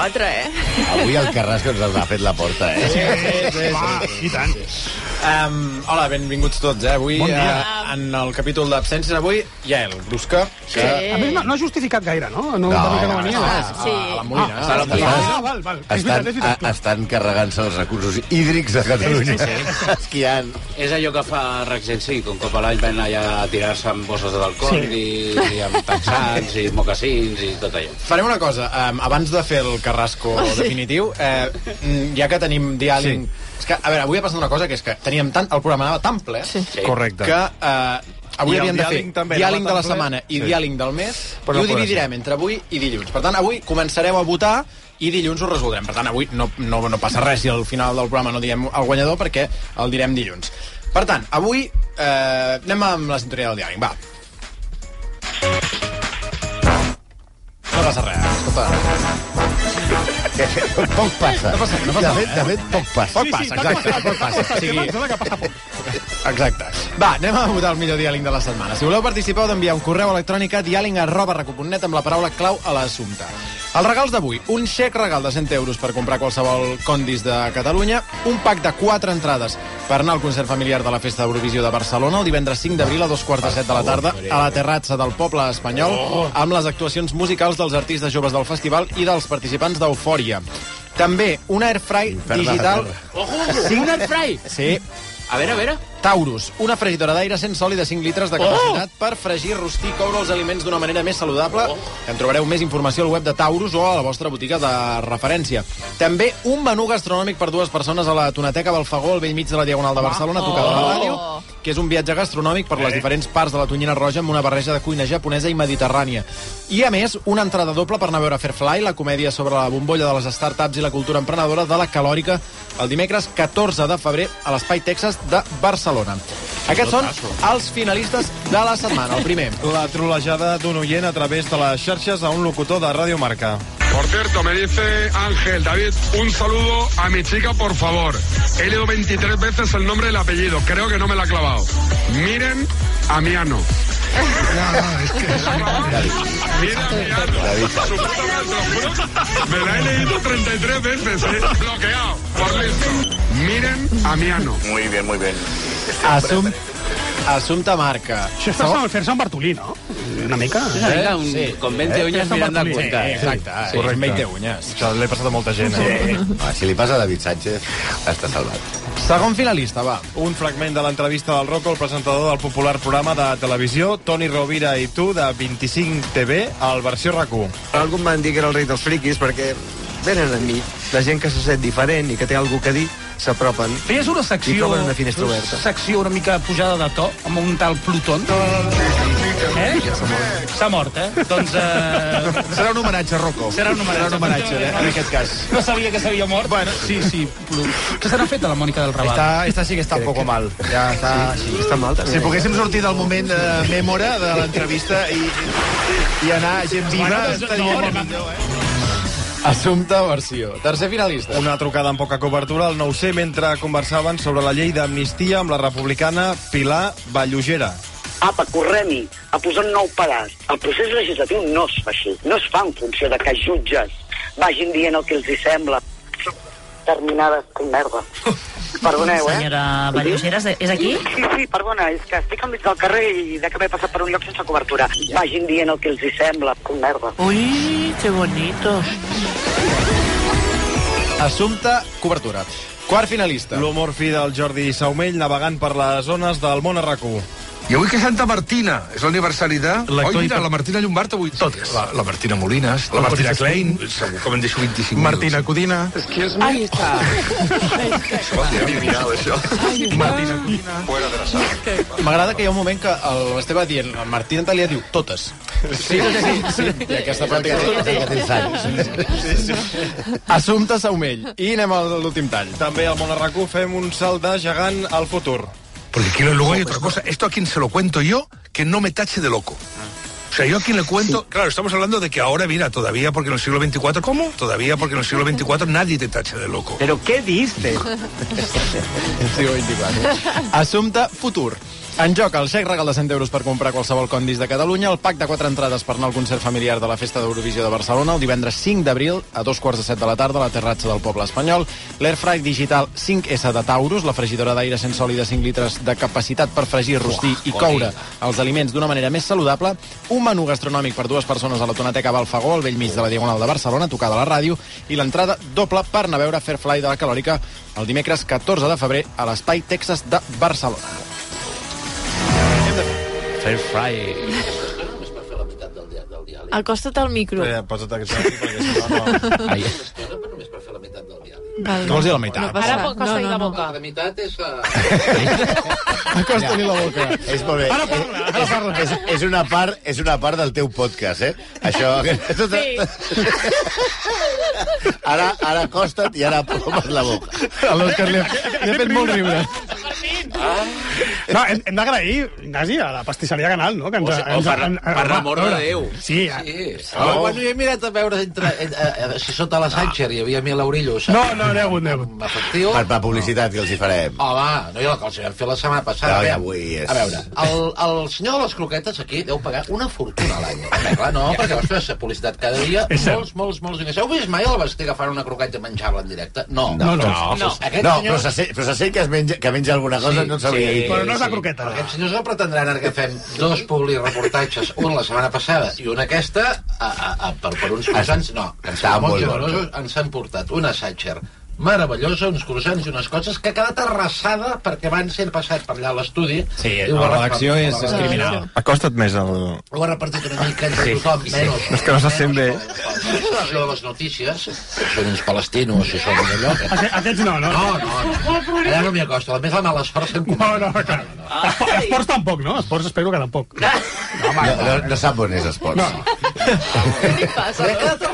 4, eh? Avui el Carrasco ens ha fet la porta, eh? Sí, sí, sí. I tant. Um, hola, benvinguts tots, eh? Avui, Bon dia. eh, en el capítol d'absències, avui, Yael Brusca, que... Sí. A més, no, no ha justificat gaire, no? No, No, no, no venia. Ah, Ah, sí. A la Molina. ah, a la Molina. ah, val, val. Estan, a, estan carregant-se els recursos hídrics de Catalunya. Esquiant. És allò que fa Rexensi, que un cop a l'any van allà a tirar-se amb bosses d'alcohol Sí. i, i amb texans i mocassins i tot allò. Farem una cosa, um, abans de fer el Carrasco definitiu, eh, mm, ja que tenim diàling... Sí. És que, a veure, avui ha passat una cosa, que és que teníem tant, el programa anava tan ple Sí. Sí. Correcte. que eh, avui I havíem de fer també diàling de la ple? setmana i Sí. diàling del mes, Però i no ho dividirem entre avui i dilluns. Per tant, avui començareu a votar i dilluns ho resoldrem. Per tant, avui no, no, no passa res si al final del programa no diem el guanyador perquè el direm dilluns. Per tant, avui eh, anem amb la sintonia del diàling. Va. No passa res, escolta. Poc passa. No passa, no passa de, fet, de fet, poc passa. Poc passa, exacte, poc passa. O sigui, Exacte. Va, anem a votar el millor diàling de la setmana. Si voleu participar, heu d'enviar un correu electrònic a diàling arroba recu.net amb la paraula clau a l'assumpte. Els regals d'avui, un xec regal de 100 euros per comprar qualsevol condis de Catalunya, un pack de 4 entrades per anar al concert familiar de la Festa d'Eurovisió de Barcelona el divendres 5 d'abril a dos quarts de set de la tarda a la terratza del poble espanyol amb les actuacions musicals dels artistes joves del festival i dels participants d'Eufòria. També un airfry Infern digital... Ojo, sí, un airfry! Sí, A veure, a veure. Taurus, una fregidora d'aire sense oli de 5 litres de capacitat per fregir, rostir i coure els aliments d'una manera més saludable. En trobareu més informació al web de Taurus o a la vostra botiga de referència. També un menú gastronòmic per dues persones a la Tonateca Balfagó, al vell mig de la Diagonal de Barcelona, a tocar de la ràdio, que és un viatge gastronòmic per les diferents parts de la Tonyina Roja amb una barreja de cuina japonesa i mediterrània. I, a més, una entrada doble per anar a veure Fairfly, la comèdia sobre la bombolla de les startups i la cultura emprenedora de la Calòrica, el dimecres 14 de febrer a l'Espai Texas de Barcelona. Aquests són els finalistes de la setmana. El primer, La trolejada d'un oient a través de les xarxes a un locutor de Ràdio Marca. Por cierto, me dice Ángel, David, un saludo a mi chica, por favor. He leído 23 veces el nombre y el apellido. Creo que no me la ha clavado. Miren a Miano. Miren a Miano. Su puta madre, te lo juro. Me la he leído 33 veces, eh. Bloqueado. Por listo. Miren a Miano. Muy bien, muy bien. Assum... Assumpte Marca. Això està no. fer Sant Bartolí, no? Una mica. És una mica un, Sí. con 20 uñas mirando al Sí, cuenta. exacte. Sí, correcte. sí. 20 uñas. Això l'he passat a molta gent. Eh? Ah, si li passa a David Sánchez, està salvat. Segon finalista, va. Un fragment de l'entrevista del Rocco, el presentador del popular programa de televisió Toni Rovira i tu, de 25 TV, al versió RAC1. Algú em van dir que era el rei dels friquis perquè venen a mi, la gent que se sent diferent i que té alguna que dir, s'apropen. Feies una I secció, troben una finestra oberta. secció una mica pujada de to, amb un tal Pluton. Eh? S'ha mort, eh? Doncs eh, Serà un homenatge a Rocco. serà un homenatge. Serà un homenatge, eh, en aquest cas. no sabia que s'havia mort. Bueno, sí, sí. Què se n'ha fet de la Mònica del Raval? Esta, esta sí que està un poco mal. Ja està... Sí, està mal, també. Si poguéssim sortir del moment de mèmora de l'entrevista i, i anar gent viva, Bueno, doncs, estaria no, millor, eh? Assumpte versió. Tercer finalista. Una trucada amb poca cobertura al 9C mentre conversaven sobre la llei d'amnistia amb la republicana Pilar Vallugera. Apa, correm-hi, a posar un nou pedaç. El procés legislatiu no es fa així. No es fa en funció de que jutges vagin dient el que els hi sembla. Terminades com merda. Perdoneu, eh? Senyora Vallugeres, és aquí? Sí, sí, perdona, és que estic al mig del carrer i de que m'he passat per un lloc sense cobertura. Vagin dient el que els hi sembla, com merda. Uy, qué bonito. Assumpte cobertura. Quart finalista. L'humor fi del Jordi Saumell navegant per les zones del món a RAC1. I avui que és Santa Martina, és l'aniversari de... Oi, mira, la Martina Llombart avui... Totes. La, la Martina Molinas, la Martina Klein... Segur que me'n deixo 25 Martina Codina. Ahí está. Martina Codina. M'agrada que hi ha un moment que l'Esteve va dient, el Martí Antalia diu totes. Sí, sí, sí. sí. I aquesta pràctica... Que tens anys. Assumpte Saumell. I anem a l'últim tall. També al món a RAC1 fem un salt de gegant al futur. Porque quiero luego hay otra cosa. Esto a quien se lo cuento yo, que no me tache de loco. O sea, yo a quien le cuento, claro, estamos hablando de que ahora, mira, todavía porque en el siglo XXIV, ¿cómo? Todavía porque en el siglo XXIV nadie te tache de loco. Però què diste? Siglo XXIV. Assumpte futur. En joc, el xec regal de 100 euros per comprar qualsevol condis de Catalunya, el pack de 4 entrades per anar al concert familiar de la Festa d'Eurovisió de Barcelona el divendres 5 d'abril a dos quarts de set de la tarda a la terratxa del poble espanyol, l'Airfry Digital 5S de Taurus, la fregidora d'aire sense oli de 5 litres de capacitat per fregir, rostir i coure els aliments d'una manera més saludable, un menú gastronòmic per dues persones a la Tonateca Balfagó, al vell mig de la Diagonal de Barcelona, tocada a la ràdio, i l'entrada doble per anar a veure Fairfly de la Calòrica el dimecres 14 de febrer a l'Espai Texas de Barcelona. Fair fry. Acosta't al micro. Eh, posa't aquest aquí, perquè si no, no... Ai, Val. Què vols dir la meitat? No Ara pot costar no, la no, boca. la meitat és... Uh... Acosta-li la boca. És molt bé. Ara parla, ara parla. És, és, una part, és una part del teu podcast, eh? Això... Tota... Ara, ara acosta't i ara plomes la boca. A l'Òscar li, ha- li ha fet molt riure. No, hem, hem d'agrair, Ignasi, a la pastisseria Canal, no? Que ens, O sigui, oh, per- per l'amor de Déu. Sí, ja. Sí. Oh. Bueno, jo he mirat a veure entre, eh, eh, si sota la Sánchez hi havia mil eurillos. No, no, n'hi ha hagut, n'hi ha hagut. Efectiu. Per la publicitat que els hi farem. Home, no, jo que els vam fer la setmana passada. No, avui és- A veure, el, el senyor de les croquetes aquí deu pagar una fortuna a l'any. Clar, no, perquè vas fer publicitat cada dia, molts, molts, molts diners. Heu vist mai el Basté agafant una croqueta i menjar-la en directe? No. No, no. no. Aquest No, senyor... però se sent, però se sent que, es menja, que menja alguna cosa, Sí, no sabria sí. dir. Però no és la sí. croqueta. Aquests senyors no pretendran ara que fem dos publireportatges, un la setmana passada i un aquesta, a, a, a, per, per uns croissants, no, que ens molt generosos, ens han portat una Satcher meravellosa, uns croissants i unes coses que ha quedat arrasada perquè van ser passat per allà a l'estudi. Sí, la redacció és, és criminal. Acosta't més al... Ho ha repartit una mica entre tothom, menys... És que no se sent bé. Això de les notícies, que són uns palestinos i són allò... Que... Aqu aquests no, no? No, no, no. Allà no m'hi acosta. A més, la mala sort se'n No, no, clar. Esport, esports tampoc, no? Esports espero que tampoc. No, no, no sap on és esports. No. Arrasat, eh?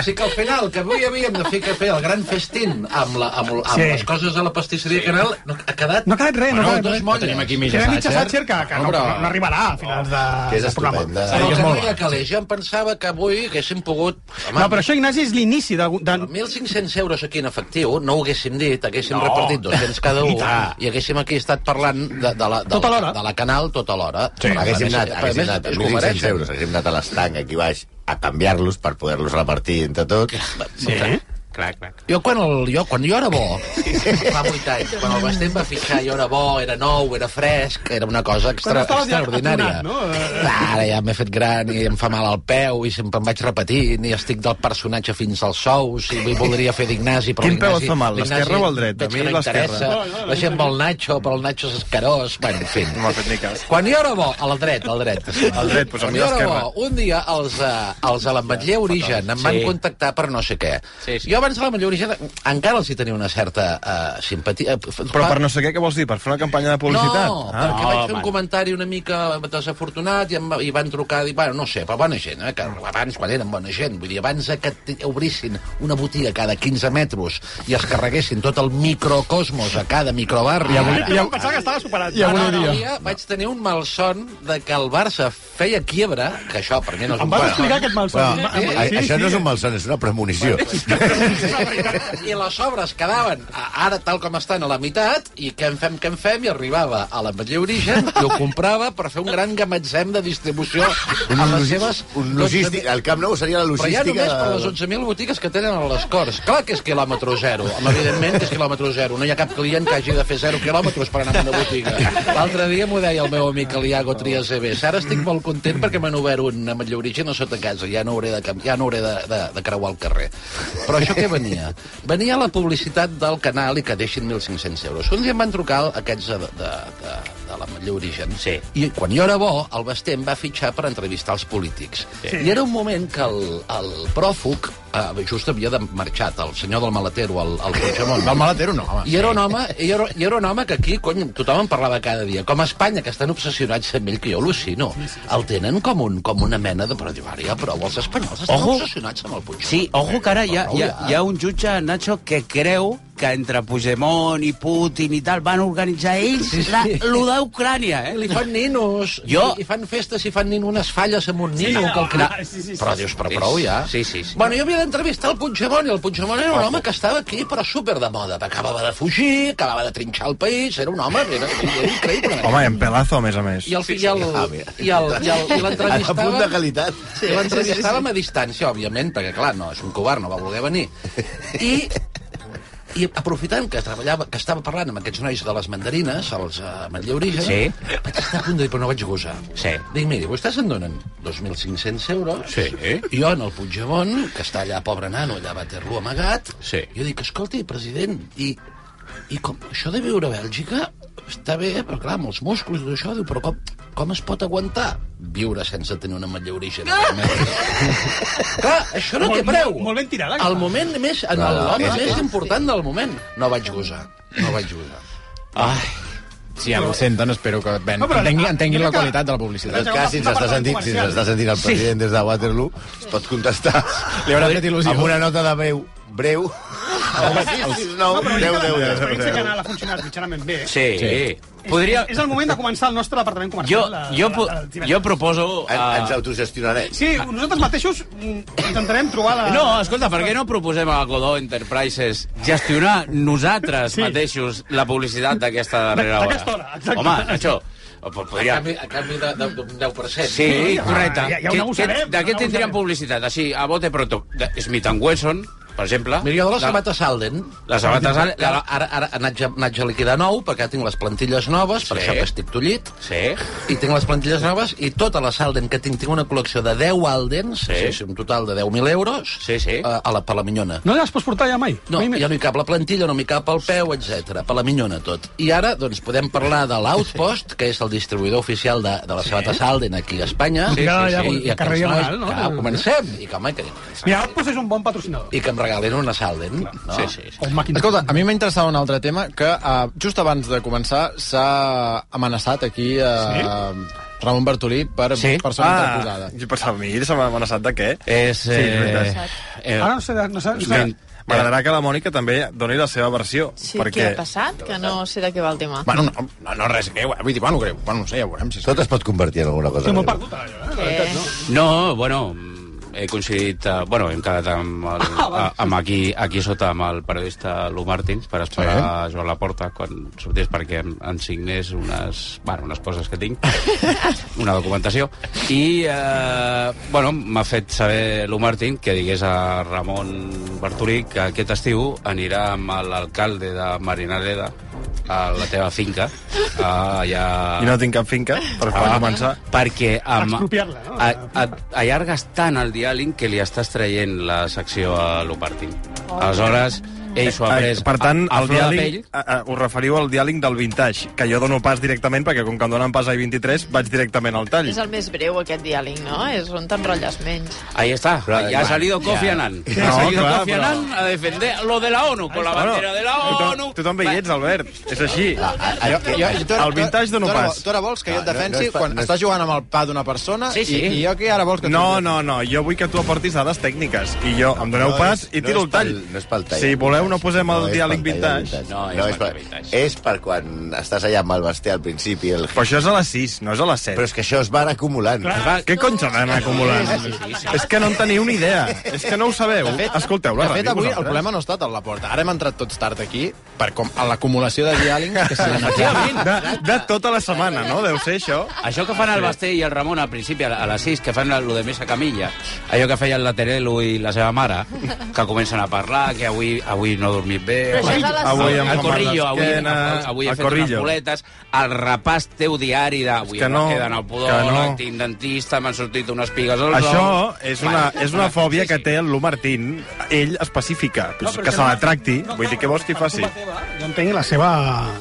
O sigui que al final, que avui havíem de fer, fer el gran festín amb, la, amb, amb Sí. les coses de la pastisseria Canal, no, ha quedat... No ha quedat res, no ha Bueno, quedat res. Tenim aquí mitja mitja Satcher. Satcher que, que no, No, però- no, arribarà a finals de, Que és del programa. estupenda. Però que no molt hi ha calés. Jo em pensava que avui haguéssim pogut... Home, No, però això, Ignasi, és l'inici de... de... 1.500 euros aquí en efectiu, no ho haguéssim dit, haguéssim no. repartit 200 cada un i haguéssim aquí estat parlant de, de, la, de, Tota la, de la Canal tota l'hora. Sí, haguéssim anat, a haguéssim anat es amb ho 1.500 mereixen. euros, haguéssim anat a l'estanc aquí baix a canviar-los per poder-los repartir entre tots. Sí? Clar, clar. Jo quan, el, jo, quan jo era bo, fa 8 anys, quan el Basté em va fitxar, jo era bo, era nou, era fresc, era una cosa extra, extraordinària. atonat, no? Eh. Clar, Ara ja m'he fet gran i em fa mal al peu i sempre em vaig repetint i estic del personatge fins als sous i voldria fer d'Ignasi, però Quin peu et fa mal, l'esquerra o el dret? A mi que no l'esquerra. interessa. La gent vol Nacho, però el Nacho és escarós. Bueno, en fi. No m'ha fet ni cas. Quan jo era bo, al dret, al dret. Al dret, doncs a mi l'esquerra. un dia els, uh, els de l'Ametller Origen em van Sí. contactar per no sé què. Sí, sí. Jo abans de l'Ametller Origen encara els hi tenia una certa uh, simpatia. Però per no sé què, què vols dir? Per fer una campanya de publicitat? No, ah. perquè vaig fer un comentari una mica desafortunat i, em, i van trucar, i, bueno, no sé, però bona gent, eh, que abans, quan eren bona gent, vull dir, abans que obrissin una botiga cada 15 metres i es carreguessin tot el microcosmos a cada microbarri... I avui, i avui pensava que estava superat. I avui dia. dia vaig tenir un malson de que el Barça feia quiebra, que això per mi no és Em un vas malson. explicar aquest malson. Però, Em- a- això no és un malson, és una premonició. I les obres quedaven a- ara tal com estan a la meitat i què en fem, què en fem, i arribava a l'Ametller Origen i ho comprava per fer un gran gamatzem de distribució a les seves... un logístic, el Camp Nou seria la Però ja logística... només per les 11.000 botigues que tenen a les Corts. Clar que és quilòmetre zero. Evidentment que és quilòmetre zero. No hi ha cap client que hagi de fer zero quilòmetres per anar a una botiga. L'altre dia m'ho deia el meu amic Eliago Trias EBS. Ara estic molt content perquè m'han obert un ametller origen a sota casa. Ja no hauré de, ja no hauré de, de, de creuar el carrer. Però això què venia? Venia la publicitat del canal i que deixin 1.500 euros. Un dia em van trucar aquests de, de, de, de l'ametller origen. Sí. I quan jo era bo, el Basté em va fitxar per entrevistar els polítics. Sí. I era un moment que el, el pròfug eh, just havia de marxat, el senyor del maletero, el, el Puigdemont. Del maletero no, home. I era, un home, i, era, I era un home que aquí, cony, tothom en parlava cada dia. Com a Espanya, que estan obsessionats amb ell, que jo al·lucino. El tenen com, un, com una mena de... Però diu, ara ja prou, els espanyols estan Ojo. obsessionats amb el Puigdemont. Sí, ojo que ara hi ha, hi ha, hi ha un jutge, Nacho, que creu que entre Puigdemont i Putin i tal van organitzar ells Sí, sí. la, lo d'Ucrània, eh? Li fan ninos, Jo- i, fan festes i fan nin unes falles amb un nino. Sí, que el cri... ah, sí, sí, sí. però dius, però prou ja. Sí, sí, sí. Bueno, jo havia d'entrevistar el Puigdemont, i el Puigdemont era un home que estava aquí, però super de moda. Acabava de fugir, acabava de trinxar el país, era un home, era, era increïble. Home, en pelazo, a més a més. I el, i el, Ah, mira. i el, i el, i A punt de l'entrevistava... qualitat. Sí, l'entrevistàvem a distància, òbviament, perquè, clar, no, és un covard, no va voler venir. I, i aprofitant que, treballava, que estava parlant amb aquests nois de les mandarines, els uh, Matlle Origen, Sí. vaig estar a punt de dir, però no vaig gosar. Sí. Dic, miri, vostès em donen 2.500 euros, Sí. i jo en el Puigdemont, que està allà, pobre nano, allà a Waterloo amagat, Sí. jo dic, escolti, president, i, i com, això de viure a Bèlgica està bé, però clar, amb els músculs i tot això, diu, però com, com es pot aguantar viure sense tenir una matlla origen? clar, això no té Molt- preu. molt- molt ben tirada, El moment més, en No, no, l'home és- més és- important del moment. No vaig gosar, no vaig gosar. Ai, si el senten, espero que ben, No, però- entenguin, entenguin la qualitat de la En publicitat. tot cas, si ens està sentint, si ens està sentint el president des de Waterloo, es pot contestar Li haurà fet il·lusió. amb una nota de breu, al 669 10 10 L'experiència 10. canal ha funcionat mitjanament bé. Sí. Sí. Podria... És el moment de començar el nostre departament Jo, comercial. jo, de- po- de- de- jo proposo... En- Uh... Ens autogestionarem. Sí, nosaltres mateixos mm, intentarem trobar la... No, escolta, per què no proposem a Godó Enterprises gestionar nosaltres Sí. mateixos la publicitat d'aquesta darrera hora? D'aquesta hora, exacte. Home, això... A Podria... canvi, a canvi de, de, d'un 10%. Sí, correcte. ja- ja ho Que- que- De què tindríem publicitat? Així, a bote pronto. De Smith Wesson, per exemple. Mira, jo de les La- sabates Salden... Les sabates Salden- Ara, ara, ara n'haig n'haig a liquidar nou, perquè tinc les plantilles noves, per Sí. això que estic tollit. Sí. I tinc les plantilles noves, i tota la Salden que tinc, tinc una col·lecció de 10 Aldens, Sí. sí. sí, un total de 10.000 euros, Sí, sí. A, a la, per la minyona. No les pots portar ja mai? No, mai ja no hi cap la plantilla, no m'hi cap el peu, etc. Per la minyona tot. I ara, doncs, podem parlar de l'Outpost, que és el distribuïdor oficial de, de la sabata Salden aquí a Espanya. Sí, ja, ja, I, i carrer aquests nois, Diagonal, no? Que comencem. I que, home, que, Mira, Outpost és un bon patrocinador. i que em regalin una Salden. No? Sí, sí, sí. O un màquina. Escolta, a mi m'interessava un altre tema que uh, just abans de començar s'ha amenaçat aquí uh, Ramon Bartolí per Sí? persona Ah, interposada. jo pensava, a mi se m'ha amenaçat de què? És... Sí, és veritat. eh, Ara no sé... No sé, no sé. M'agradarà que la Mònica també doni la seva versió. Sí, perquè... què ha passat? Que no sé de què va el tema. Bueno, no, no, no res greu, eh? vull dir, bueno, greu, bueno, no sé, ja ho veurem. Si Tot es pot convertir en alguna cosa. Molt greu. perdut, jo, eh? La veritat, no? No, bueno, he coincidit... Uh, bueno, hem quedat amb, el, Ah, amb aquí, aquí sota amb el periodista Lu Martins per esperar sí. Joan Laporta quan sortís perquè em, em signés unes, bueno, unes coses que tinc, una documentació. I, eh, bueno, m'ha fet saber Lu Martín que digués a Ramon Bartolí que aquest estiu anirà amb l'alcalde de Marinaleda a la teva finca, uh, allà... I no tinc cap finca, per Ah, començar. perquè amb, Expropiar-la, no? a, a, allargues tant el diàleg que li estàs traient la secció a l'Opartin. Aleshores, ell s'ho ha Eh, pres per tant, a, a el diàleg, pell. a, a, us referiu al diàleg del vintage, que jo dono pas directament, perquè com que em donen pas a I23, vaig directament al tall. És el més breu, aquest diàleg, no? És on t'enrotlles menys. Ahí está, Però, ya ha salido Kofi ya. Annan. No, ha salido clar, Kofi però- Annan a defender lo de la ONU, con la bandera de la ONU. tothom veig ets, Albert. És així. Jo, jo, jo, tu, El vintage dono tu, pas. Tu ara vols que jo et No, no, defensi quan estàs jugant amb el pa d'una persona Sí, sí. I, jo que ara vols que tu... No, no, no, jo vull que tu aportis dades tècniques i jo em doneu No pas és- i tiro el tall. pel- no és pel tall. Si voleu no posem el és diàleg vintage. No, és no, és, per, vintage. és per quan estàs allà amb el Basté al principi. El... Però això és a les 6, no és a les 7. Però és que això es va anar acumulant. Què cony s'ha d'anar acumulant? És que no en teniu ni idea. És que no ho sabeu. De fet, Escolteu la de fet ràdio, avui el problema no ha estat a la porta. Ara hem entrat tots tard aquí per com a l'acumulació de diàlegs que s'han De, de tota la setmana, no? Deu ser això. Això que fan el Basté i el Ramon al principi, a les 6, que fan lo de Mesa Camilla, allò que feien la Terelu i la seva mare, que comencen a parlar, que avui avui no he dormit bé... Però a les Avui sis. em el corrillo, avui, avui he fet unes boletes, el repàs teu diari d'avui que no, no, queden al que podòleg, no. tinc dentista, m'han sortit unes pigues als Això és una, és una fòbia que té el Lu Martín, ell específica, No, que és se la tracti. no, Vull dir, què vols que hi faci? Jo entenc la seva...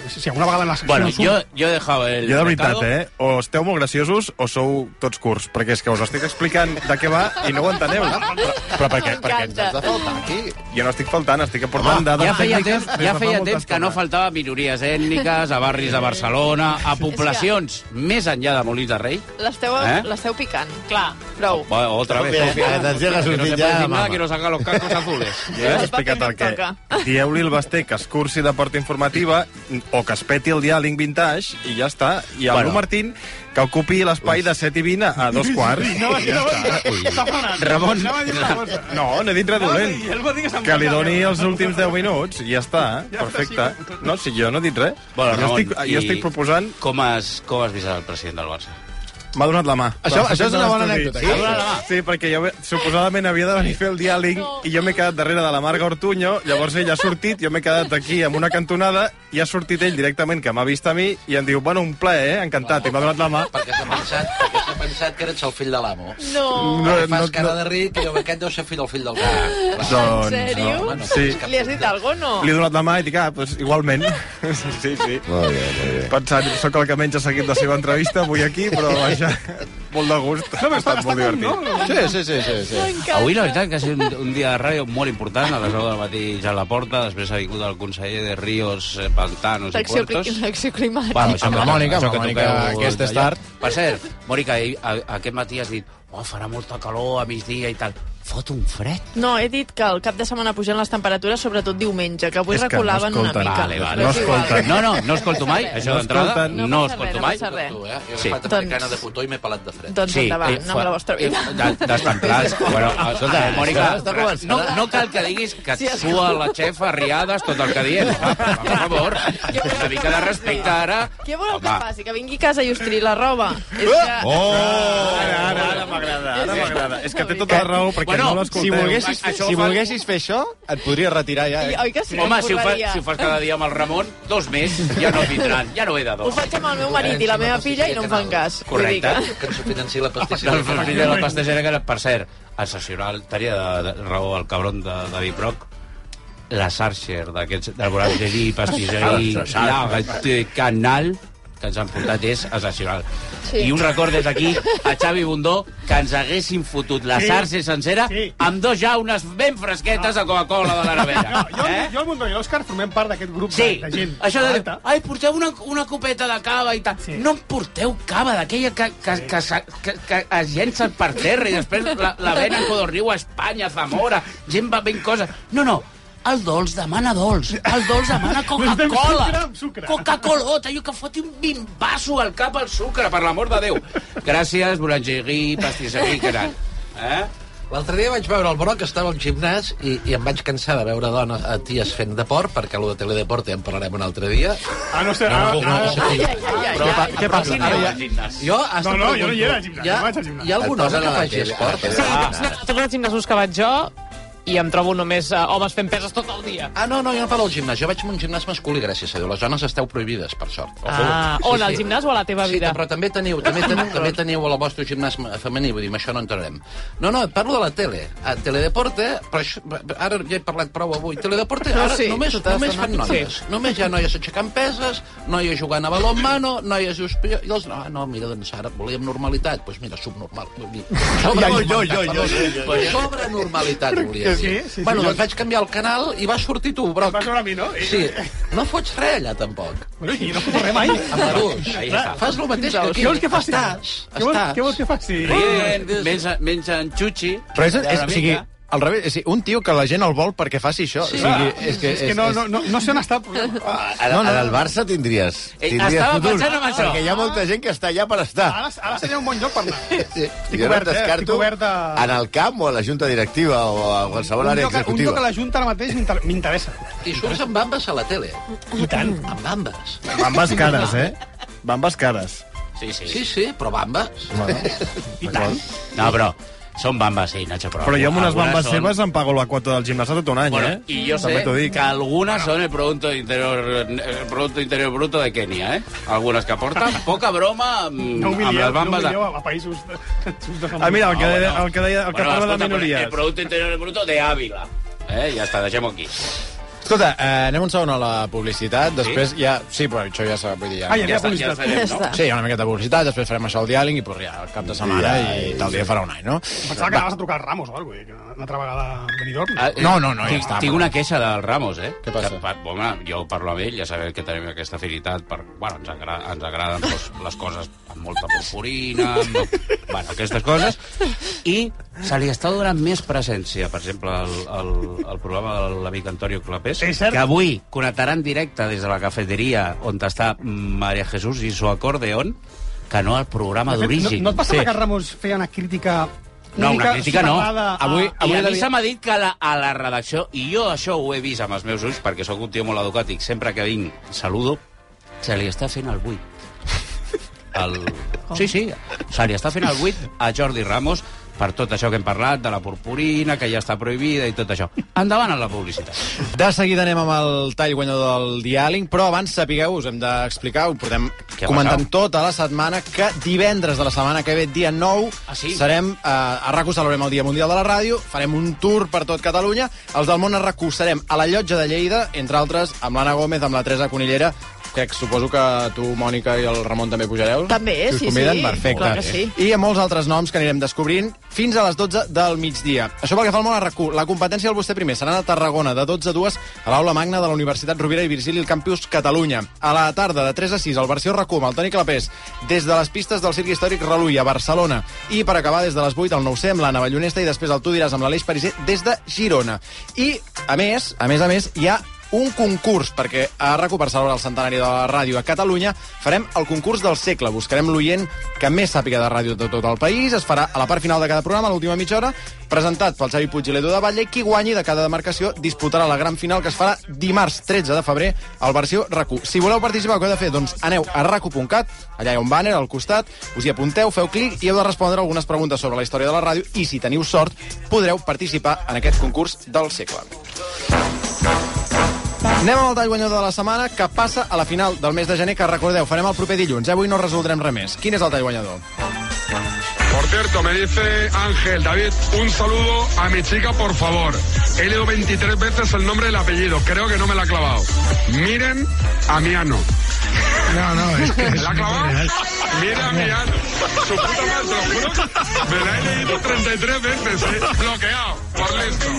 Si alguna vegada en la secció Bueno, yo, yo he dejado el Jo, de veritat, eh? O esteu molt graciosos o sou tots curts, perquè és que us estic explicant de què va i no ho enteneu. Però, però per què, per què ens has de faltar aquí? Jo no estic faltant, estic aportant dades Ja feia temps, ja feia temps que no faltava minories ètniques, a barris de Barcelona, a poblacions més enllà de Molins de Rei. L'esteu Eh? l'esteu picant, clar. Prou. Bueno, otra vez. Atenció que ha Que no sortit se ja puede decir mama. nada que no saca los cascos azules. Ja he explicat el toca. Dieu-li al Basté que es cursi de Porta Informativa o que es peti el diàling vintage i ja està. I Bueno. bueno. Martín que ocupi l'espai de 7 i 20 a, dos quarts. No, ja no, està. Ramon. No, no he dit res dolent. Que li doni els últims 10 minuts i ja està. Perfecte. No, si jo no he dit res. Bueno, jo, Ramon, estic, jo estic proposant... Com has, com has vist el president del Barça? M'ha donat la mà. Això- Però això és una bona anècdota, Sí, la mà. sí, perquè jo suposadament havia de venir a fer el diàleg i jo m'he quedat darrere de la Marga Ortuño, llavors ell ha sortit, jo m'he quedat aquí amb una cantonada i ha sortit ell directament, que m'ha vist a mi, i em diu, bueno, un plaer, eh? encantat, i m'ha donat la mà. Perquè s'ha pensat, perquè s'ha pensat que eres el fill de l'amo. No. No, No, fas no, cara no. de ric i diu, aquest deu ser fill del fill del cap. Doncs, En sèrio? no, Bueno, sí. Li has dit alguna cosa o Li he no? donat la mà i dic, ah, doncs igualment. Sí, sí. Molt bé, molt bé. Pensant, sóc el que menys ha seguit la seva entrevista avui aquí, però vaja, molt de gust. No, ha estat està molt divertit. no? Sí, sí, sí, sí. sí. Avui la veritat que ha sigut un, un dia de ràdio molt important, a les 9 del matí ja a la porta, després ha vingut el conseller de Ríos, Pantanos i Puertos. secció climàtica. Bueno, això Amb la que- Mònica, amb que la Mònica, aquest tard. Per cert, Mònica, aquest matí has dit oh, farà molta calor a migdia i tal. Fot un fred. No, he dit que el cap de setmana pugen les temperatures, sobretot diumenge, que avui És que no una mica. Vale, vale. No escolten. No, no, no escolto mai, això No d'entrada. escolten. No, No escolto no mai. passa res. Tu, eh? Jo he Sí. agafat americana de cotó i m'he pelat de fred. Doncs endavant, eh, no amb la vostra vida. de- Destemplats. bueno, escolta, Mònica, està començant. no, no cal que diguis que et Sí, sua la xefa riades tot el que diem. Per favor, una mica de respecte ara. Què voleu que faci? Que vingui a casa i ostri la roba? És que... Oh! Ara, ara, ara m'agrada, ara m'agrada. És que té tota la raó, perquè Bueno, no Si volguessis, Això si fa- volguessis fer això, et podries retirar ja, I, eh? oi que sí? Home, si ho, fa, si ho fas cada dia amb el Ramon, dos més ja no vindran, ja no he de Ho dos. faig amb el meu marit i la meva filla i no em fan cas. Correcte. que- Que ens ho financi la El pastisseria. fill de la pastissera, que per cert, excepcional, tenia de, de raó el cabron de David Brock, la Sarcher d'aquests, del Borangerí, Pastisserí, la Canal, que ens han portat és excepcional. Sí. I un record des d'aquí a Xavi Bundó que ens haguessin fotut la Sí. Sarcher sencera Sí. amb dos jaunes ben fresquetes de Coca-Cola de la No, nevera. jo, eh? jo el Mundo i l'Òscar formem part d'aquest grup Sí, de, de gent. això de dir, ai, porteu una, una copeta de cava i tal. Sí. No em porteu cava, d'aquella que, que, que, que, que, que es llença per terra i després la, la venen a Codorniu a Espanya, a Zamora, gent va ben coses. No, no, el dolç demana dolç, el dolç demana Coca-Cola. Coca-Colota, jo que foti un bimbasso al cap al sucre, per l'amor de Déu. Gràcies, boulangerie, pastisserie, que anant. Eh? L'altre dia vaig veure el Broc, estava al gimnàs i, i em vaig cansar de veure dones a ties fent deport, perquè allò de teledeport ja en parlarem un altre dia. Ah, no sé. No, no, no, no Què, passa? Ara ja... Jo No, no, jo no hi era al gimnàs, Hi ha, no vaig al gimnàs. hi ha algun Et home posen que faci esport? Sí, els gimnasos que vaig jo i em trobo només uh, homes fent peses tot el dia. Ah, no, no, jo no parlo del gimnàs. Jo vaig a un gimnàs masculí, gràcies a Déu. Les dones esteu prohibides, per sort. Ah, on, al gimnàs o a la teva Sí, vida? però també teniu, també teniu, també teniu el vostre gimnàs femení, vull dir, amb això no entrarem. No, no, parlo de la tele. A Teledeporte, però això, ara ja he parlat prou avui, Teledeporte, No, ara sí, només, només fan noies. Sí. Només hi ha noies aixecant peses, noies jugant a baló en mano, noies i els... Ah, no, mira, doncs ara volíem normalitat, doncs mira, subnormal. Vull dir, sobrenormalitat, perdó. Sobrenormalitat volíem Sí, dir. Sí, sí, bueno, jo- doncs vaig canviar el canal i vas sortir tu, Broc. Vas veure a mi, no? I- Sí, no fots res allà, tampoc. Bueno, i no foto res mai. Amb està. Fas el mateix que aquí. Què vols que faci? Estàs, Què vols, estàs. què vols que faci? Rient, menja, menja en xuxi. Però és, o sigui. Al revés, és, dir, un tio que la gent el vol perquè faci això. Sí. o sigui, és que, És que no, no, no, no sé on està el problema. Ara, No, no. ara al Barça tindries, Eh, tindries estava futur, pensant en això. perquè hi ha molta gent que està allà per estar. Ara, ara seria un bon lloc per anar. Sí. Estic jo obert, no eh? Estic obert a... en el camp o a la junta directiva o a qualsevol Un àrea lloc, un executiva. lloc a la Junta ara mateix m'inter- m'interessa. I surts amb bambes a la tele. I tant. Amb bambes. Bambes cares, eh? Bambes cares. Sí, sí. Sí, sí, però bambes. Bueno, I tant. No, però són bambes, sí, Nacho, però... però jo amb unes algunes bambes són- seves em pago la quota del gimnàs tot un any, Bueno, eh? y yo sé També dic. que algunas son el producto interior el producto interior bruto de Kenia, ¿eh? Algunas que aportan poca broma mm, No amb humilieu, les bambes. no de- humilieu a, països de, Ah, mira, el que, Ah, deia, bueno. el que, deia, el que Bueno, parla de escolta, però minories. El producto interior bruto de Ávila. Eh? Ja està, deixem-ho aquí. Escolta, eh, anem un segon a la publicitat, després ja... Sí, però això ja s'ha... Vull dir, ja... Ah, ja ja està. Ja sabem, Ja no? Sí, hi ha una miqueta de publicitat, després farem això al diàleg i pues, ja, el cap de setmana Ja, i tal dia farà un any, no? Pensava que anaves a trucar al Ramos o alguna cosa, que una altra vegada a Benidorm. Ah, No, no, no, ja està, Tinc una queixa del Ramos, eh? Què passa? Que, home, jo parlo amb ell, ja sabeu que tenim aquesta afinitat per... Bueno, ens, agra ens agraden les, les coses amb molta purpurina, amb... bueno, aquestes coses, i se li està donant més presència, per exemple, el, el, el programa de l'amic Antonio Clapés, És cert. que avui connectarà en directe des de la cafeteria on està Maria Jesús i su acordeón, que no al programa d'origen. No, no et passava Sí. que Ramos feia una crítica No, una crítica no. a- Avui- I a mi se m'ha dit que la, a la redacció, i jo això ho he vist amb els meus ulls, perquè sóc un tio molt educat i sempre que vinc saludo, se li està fent el buit. El... Sí, sí, se li està fent el buit a Jordi Ramos per tot això que hem parlat, de la purpurina, que ja està prohibida i tot això. Endavant a la publicitat. De seguida anem amb el tall guanyador del diàleg, però abans sapigueu, us hem d'explicar, ho portem Què comentant passat? tota la setmana, que divendres de la setmana que ve, dia 9, Ah, sí? serem eh, a RAC1 celebrem el Dia Mundial de la Ràdio, farem un tour per tot Catalunya, els del món a RAC1 serem a la Llotja de Lleida, entre altres, amb l'Anna Gómez, amb la Teresa Conillera, crec, suposo que tu, Mònica, i el Ramon també pujareu. També, Si us sí, conviden, sí. Perfecte. Clar que sí. I amb molts altres noms que anirem descobrint fins a les 12 del migdia. Això pel que fa al món a RAC1. La competència del vostè primer serà a Tarragona, de 12 a 2, a l'aula magna de la Universitat Rovira i Virgili, al Campus Catalunya. A la tarda, de 3 a 6, al versió RAC1, amb el Toni Clapés, des de les pistes del Circ Històric Reluí, a Barcelona. I per acabar, des de les 8 al 9C, amb la Navallonesta, i després el Tu diràs amb l'Aleix Pariser, des de Girona. I, a més, a més a més, hi ha un concurs, perquè a RAC1 per celebrar el centenari de la ràdio a Catalunya farem el concurs del segle. Buscarem l'oient que més sàpiga de ràdio de tot el país. Es farà a la part final de cada programa, a l'última mitja hora, presentat pel Xavi Puig i l'Edu de Batlle. Qui guanyi de cada demarcació disputarà la gran final que es farà dimarts 13 de febrer al versió RAC1. Si voleu participar, què heu de fer? Doncs aneu a rac1.cat, allà hi ha un banner al costat, us hi apunteu, feu clic i heu de respondre algunes preguntes sobre la història de la ràdio i si teniu sort podreu participar en aquest concurs del segle. Anem amb el tall guanyador de la setmana, que passa a la final del mes de gener, que recordeu, farem el proper dilluns. Eh? Avui no resoldrem res més. Quin és el tall guanyador? Por cierto, me dice Ángel, David, un saludo a mi chica, por favor. He leído 23 veces el nombre y el apellido. Creo que no me la ha clavado. Miren a Miano. No, no, es que ¿Me es la ha clavado? Mira a Miano. Su puta madre, te lo juro. Me la he leído 33 veces, eh. Bloqueado. Por listo.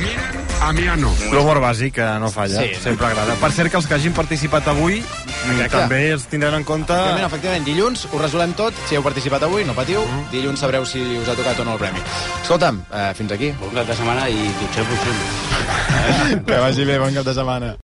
Miren a Miano. L'humor bàsic, que no falla, Sí. sempre agrada. Per cert, que els que hagin participat avui Exacte. també els tindran en compte... Efectivament, efectivament, dilluns ho resolem tot. Si heu participat avui, no patiu. Dilluns sabreu si us ha tocat o no el premi. Escolta'm, eh, fins aquí. Un cap de setmana i dutxeu-vos. Que vagi bé, bon cap de setmana.